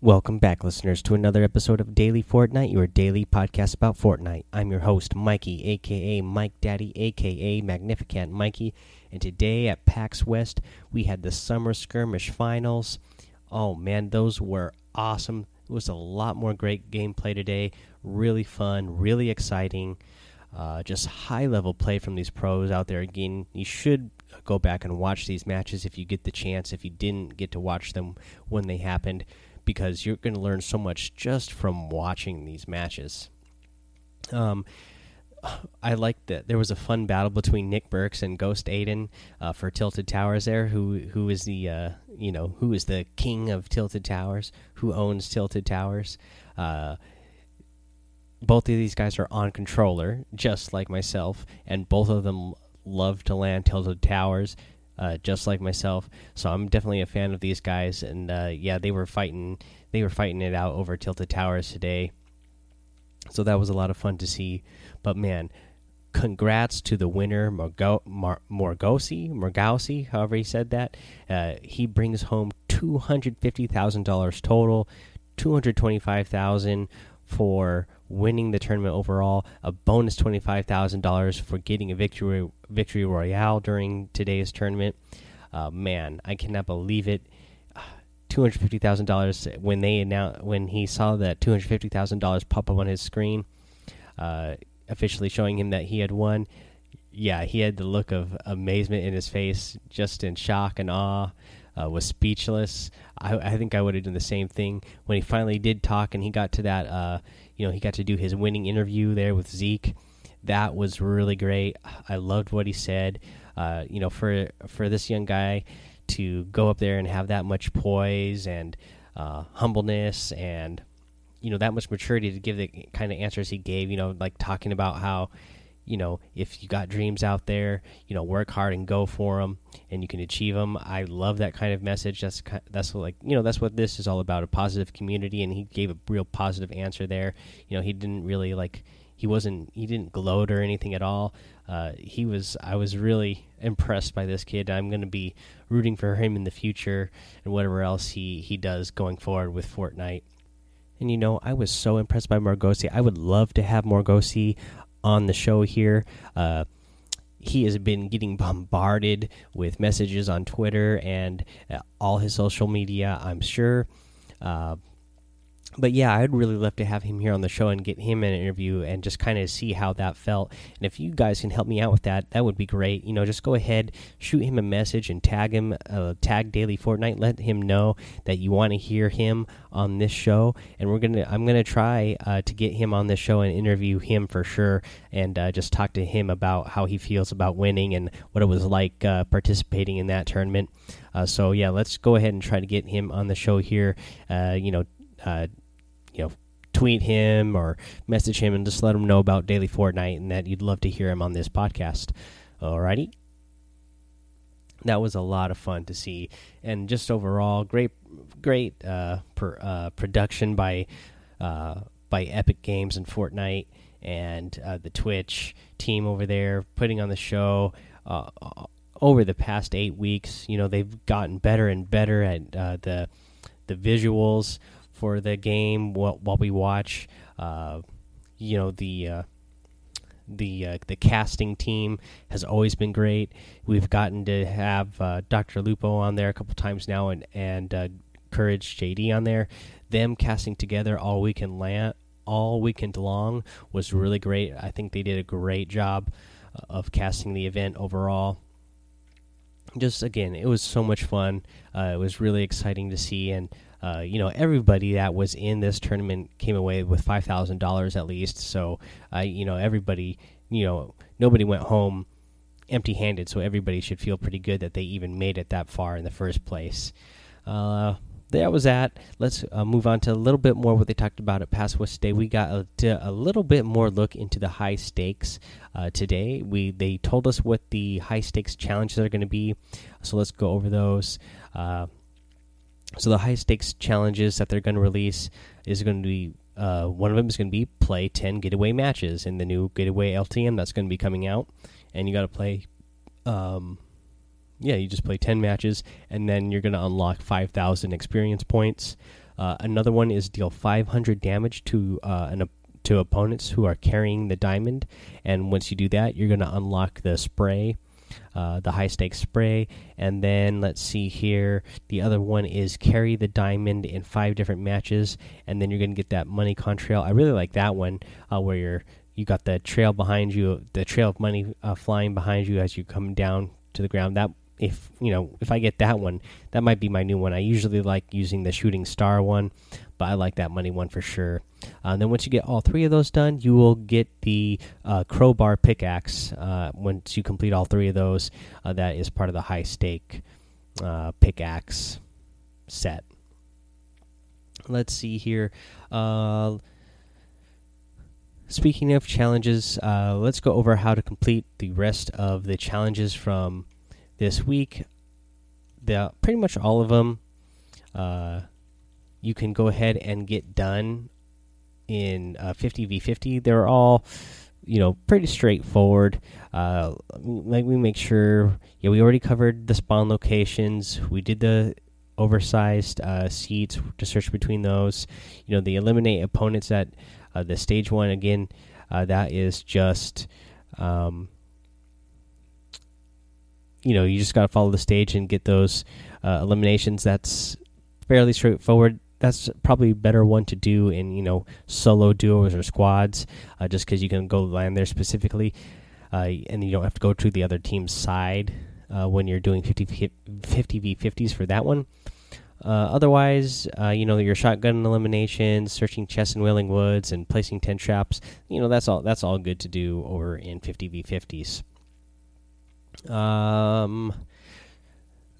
Welcome back, listeners, to another episode of Daily Fortnite, your daily podcast about Fortnite. I'm your host, Mikey, aka Mike Daddy, aka Magnificent Mikey, and today at PAX West, we had the Summer Skirmish Finals. Oh man, those were awesome. It was a lot more great gameplay today. Really fun, really exciting. Uh, just high level play from these pros out there. Again, you should go back and watch these matches if you get the chance, if you didn't get to watch them when they happened because you're going to learn so much just from watching these matches. Um, I like that there was a fun battle between Nickmercs and Ghost Aydan uh, for Tilted Towers. There, who who is the uh, you know who is the king of Tilted Towers? Who owns Tilted Towers? Uh, both of these guys are on controller, just like myself, and both of them love to land Tilted Towers uh, just like myself. So I'm definitely a fan of these guys. And uh, yeah, they were fighting. They were fighting it out over Tilted Towers today. So that was a lot of fun to see. But man, congrats to the winner, Morgo Mar Morgosi, however he said that. Uh, he brings home two hundred fifty thousand dollars total, two hundred twenty-five thousand for winning the tournament overall, a bonus twenty five thousand dollars for getting a victory victory royale during today's tournament. Uh, man, I cannot believe it. Two hundred fifty thousand dollars when they announced when he saw that two hundred fifty thousand dollars pop up on his screen, uh, officially showing him that he had won. Yeah, he had the look of amazement in his face, just in shock and awe uh, was speechless. I, I think I would have done the same thing when he finally did talk and he got to that. You know, he got to do his winning interview there with Zeke. That was really great. I loved what he said. Uh, you know, for for this young guy to go up there and have that much poise and uh, humbleness and you know that much maturity to give the kind of answers he gave. You know, like talking about how you know, if you got dreams out there, you know, work hard and go for them, and you can achieve them. I love that kind of message. That's that's like you know that's what this is all about—a positive community. And he gave a real positive answer there. You know, he didn't really like he wasn't he didn't gloat or anything at all. Uh, he was I was really impressed by this kid. I'm going to be rooting for him in the future and whatever else he he does going forward with Fortnite. And you know, I was so impressed by Morgosi. I would love to have Morgosi on the show here. Uh, he has been getting bombarded with messages on Twitter and uh, all his social media, I'm sure. Uh, but yeah, I'd really love to have him here on the show and get him an interview and just kind of see how that felt. And if you guys can help me out with that, that would be great. You know, just go ahead, shoot him a message and tag him, uh, tag Daily Fortnite. Let him know that you want to hear him on this show, and we're gonna, I'm gonna try uh, to get him on this show and interview him for sure, and uh, just talk to him about how he feels about winning and what it was like uh, participating in that tournament. Uh, so yeah, let's go ahead and try to get him on the show here. Uh, you know you know, tweet him or message him and just let him know about Daily Fortnite and that you'd love to hear him on this podcast. Alrighty. That was a lot of fun to see, and just overall, great, great uh, per, uh, production by uh, by Epic Games and Fortnite and uh, the Twitch team over there putting on the show uh, over the past eight weeks. You know, they've gotten better and better at uh, the the visuals for the game while, while we watch. Uh, you know the uh, the uh, the casting team has always been great. We've gotten to have uh, Dr. Lupo on there a couple times now, and and uh, Courage JD on there. Them casting together all weekend all weekend long was really great. I think they did a great job uh, of casting the event overall. Just again, it was so much fun. it was really exciting to see, and uh, you know, everybody that was in this tournament came away with five thousand dollars at least. So, uh, you know, everybody, you know, nobody went home empty-handed. So everybody should feel pretty good that they even made it that far in the first place. Uh, that was that. Let's uh, move on to a little bit more what they talked about at PAX West today. We got a, a little bit more look into the high stakes uh, today. We they told us what the high stakes challenges are going to be, so let's go over those. So the high stakes challenges that they're going to release is going to be uh, one of them is going to be play 10 getaway matches in the new getaway LTM that's going to be coming out, and you got to play. Um, yeah, you just play 10 matches, and then you're going to unlock 5,000 experience points. Uh, another one is deal 500 damage to uh, an to opponents who are carrying the diamond, and once you do that, you're going to unlock the spray. Uh, the high stakes spray. And then let's see here. The other one is carry the diamond in five different matches, and then you're going to get that money contrail. I really like that one uh, where you're you got the trail behind you, the trail of money uh, flying behind you as you come down to the ground. That if you know if I get that one, that might be my new one. I usually like using the shooting star one, but I like that money one for sure. Uh, then once you get all three of those done, you will get the uh, crowbar pickaxe. Uh, once you complete all three of those, uh, that is part of the high stake uh, pickaxe set. Let's see here. Uh, speaking of challenges, let's go over how to complete the rest of the challenges from this week. The pretty much all of them you can go ahead and get done in uh, 50v50. They're all, you know, pretty straightforward. Uh, like we make sure, yeah, we already covered the spawn locations. We did the oversized uh, seats to search between those. You know, the eliminate opponents at uh, the stage one again. Uh, that is just. Um, you know, you just got to follow the stage and get those uh, eliminations. That's fairly straightforward that's probably a better one to do in you know solo duos or squads, uh, just because you can go land there specifically, uh, and you don't have to go to the other team's side uh, when you're doing 50 v 50s for that one. Uh, otherwise, uh, you know your shotgun eliminations, searching chests and wailing woods, and placing tent traps. You know that's all. That's all good to do over in 50 v 50s. Um,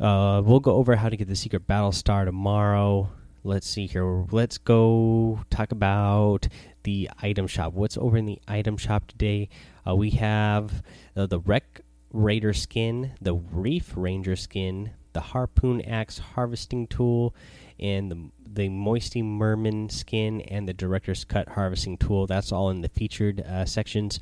uh, we'll go over how to get the secret battle star tomorrow let's see here. Let's go talk about the item shop. What's over in the item shop today? Uh, we have uh, the Wreck Raider skin, the Reef Ranger skin, the Harpoon Axe harvesting tool, and the the Moisty Merman skin and the Director's Cut harvesting tool. That's all in the featured uh, sections.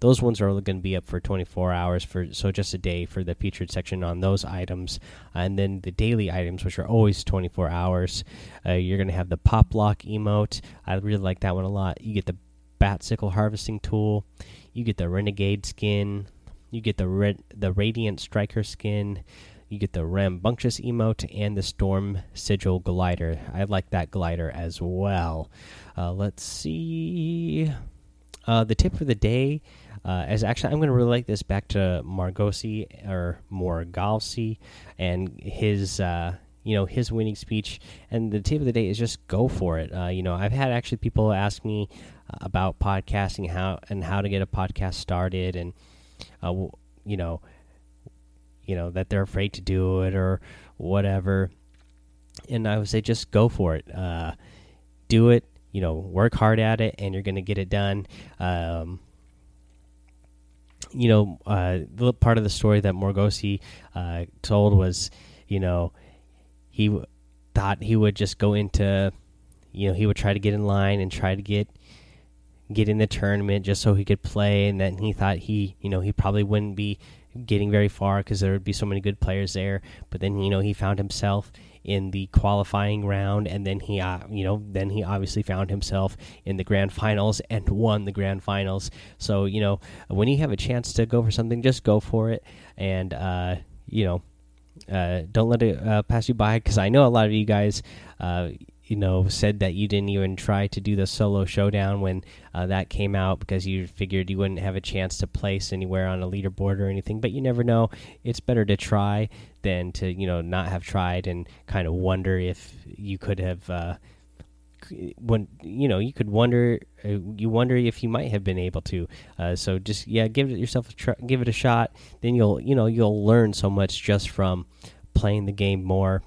Those ones are only going to be up for 24 hours for so just a day for the featured section on those items, and then the daily items, which are always 24 hours. Uh, you're going to have the Pop Lock emote. I really like that one a lot. You get the Bat Sickle harvesting tool. You get the Renegade skin. You get the red the Radiant Striker skin. You get the Rambunctious emote and the Storm Sigil glider. I like that glider as well. Uh, let's see. Uh, the tip for the day uh, as actually I'm going to relate this back to Margosi or Morgalsi and his uh, you know his winning speech. And the tip of the day is just go for it. Uh, you know I've had actually people ask me uh, about podcasting how and how to get a podcast started and uh, you know you know that they're afraid to do it or whatever. And I would say just go for it. Uh, do it you know work hard at it and you're going to get it done um, you know, uh, the part of the story that Morgosi uh, told was, you know, he thought he would just go into, you know, he would try to get in line and try to get get in the tournament just so he could play, and then he thought he, you know, he probably wouldn't be getting very far because there would be so many good players there. But then, you know, he found himself in the qualifying round, and then he, uh, you know, then he obviously found himself in the grand finals and won the grand finals. So you know, when you have a chance to go for something, just go for it, and uh, you know, uh, don't let it uh, pass you by. Because I know a lot of you guys uh, you know said that you didn't even try to do the solo showdown when uh, that came out because you figured you wouldn't have a chance to place anywhere on a leaderboard or anything. But you never know. It's better to try than to you know not have tried and kind of wonder if you could have uh, when you know you could wonder uh, you wonder if you might have been able to. Uh, so just yeah give it yourself a try, give it a shot. Then you'll you know you'll learn so much just from playing the game more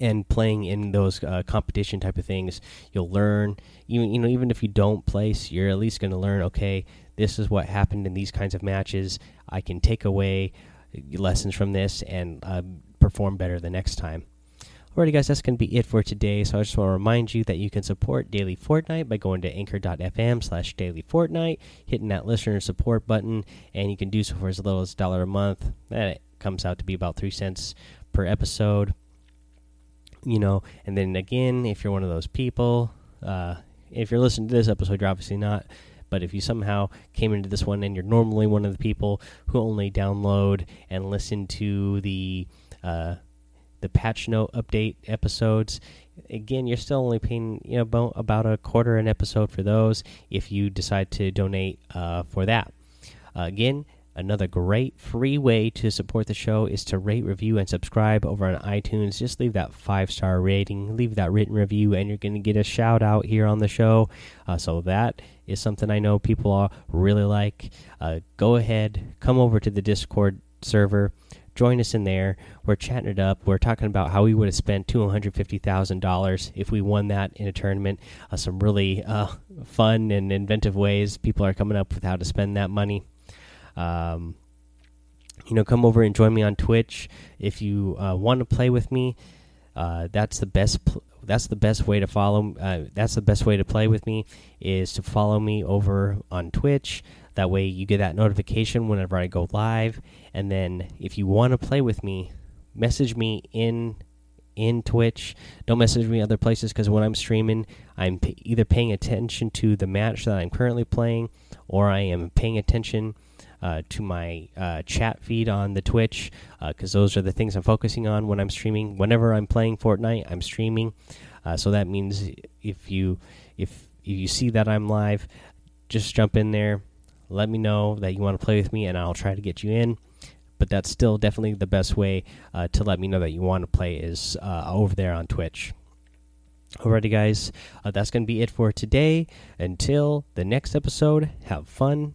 and playing in those uh, competition type of things, you'll learn. Even you know, even if you don't place, you're at least going to learn. Okay, this is what happened in these kinds of matches. I can take away lessons from this and uh, perform better the next time. Alrighty, guys, that's going to be it for today. So I just want to remind you that you can support Daily Fortnite by going to anchor.fm slash daily fortnite, hitting that listener support button, and you can do so for as little as a dollar a month. That comes out to be about three cents per episode. You know, and then again, if you're one of those people, uh, if you're listening to this episode, you're obviously not. But if you somehow came into this one and you're normally one of the people who only download and listen to the uh, the patch note update episodes, again, you're still only paying you know about a quarter an episode for those. If you decide to donate uh, for that, again, Another great free way to support the show is to rate, review, and subscribe over on iTunes. Just leave that five star rating, leave that written review, and you're going to get a shout out here on the show. Uh, so that is something I know people really like. Uh, go ahead, come over to the Discord server. Join us in there. We're chatting it up. We're talking about how we would have spent two hundred fifty thousand dollars if we won that in a tournament. Uh, some really uh, fun and inventive ways people are coming up with how to spend that money. Um, you know, come over and join me on Twitch if you uh, want to play with me. Uh, that's the best. that's the best way to follow. Uh, that's the best way to play with me is to follow me over on Twitch. That way, you get that notification whenever I go live. And then, if you want to play with me, message me in in Twitch. Don't message me other places because when I'm streaming, I'm either paying attention to the match that I'm currently playing, or I am paying attention uh, to my uh, chat feed on the Twitch because uh, those are the things I'm focusing on when I'm streaming. Whenever I'm playing Fortnite, I'm streaming. Uh, so that means if you if you see that I'm live, just jump in there. Let me know that you want to play with me, and I'll try to get you in. But that's still definitely the best way uh, to let me know that you want to play is over there on Twitch. Alrighty, guys, uh, that's going to be it for today. Until the next episode, have fun,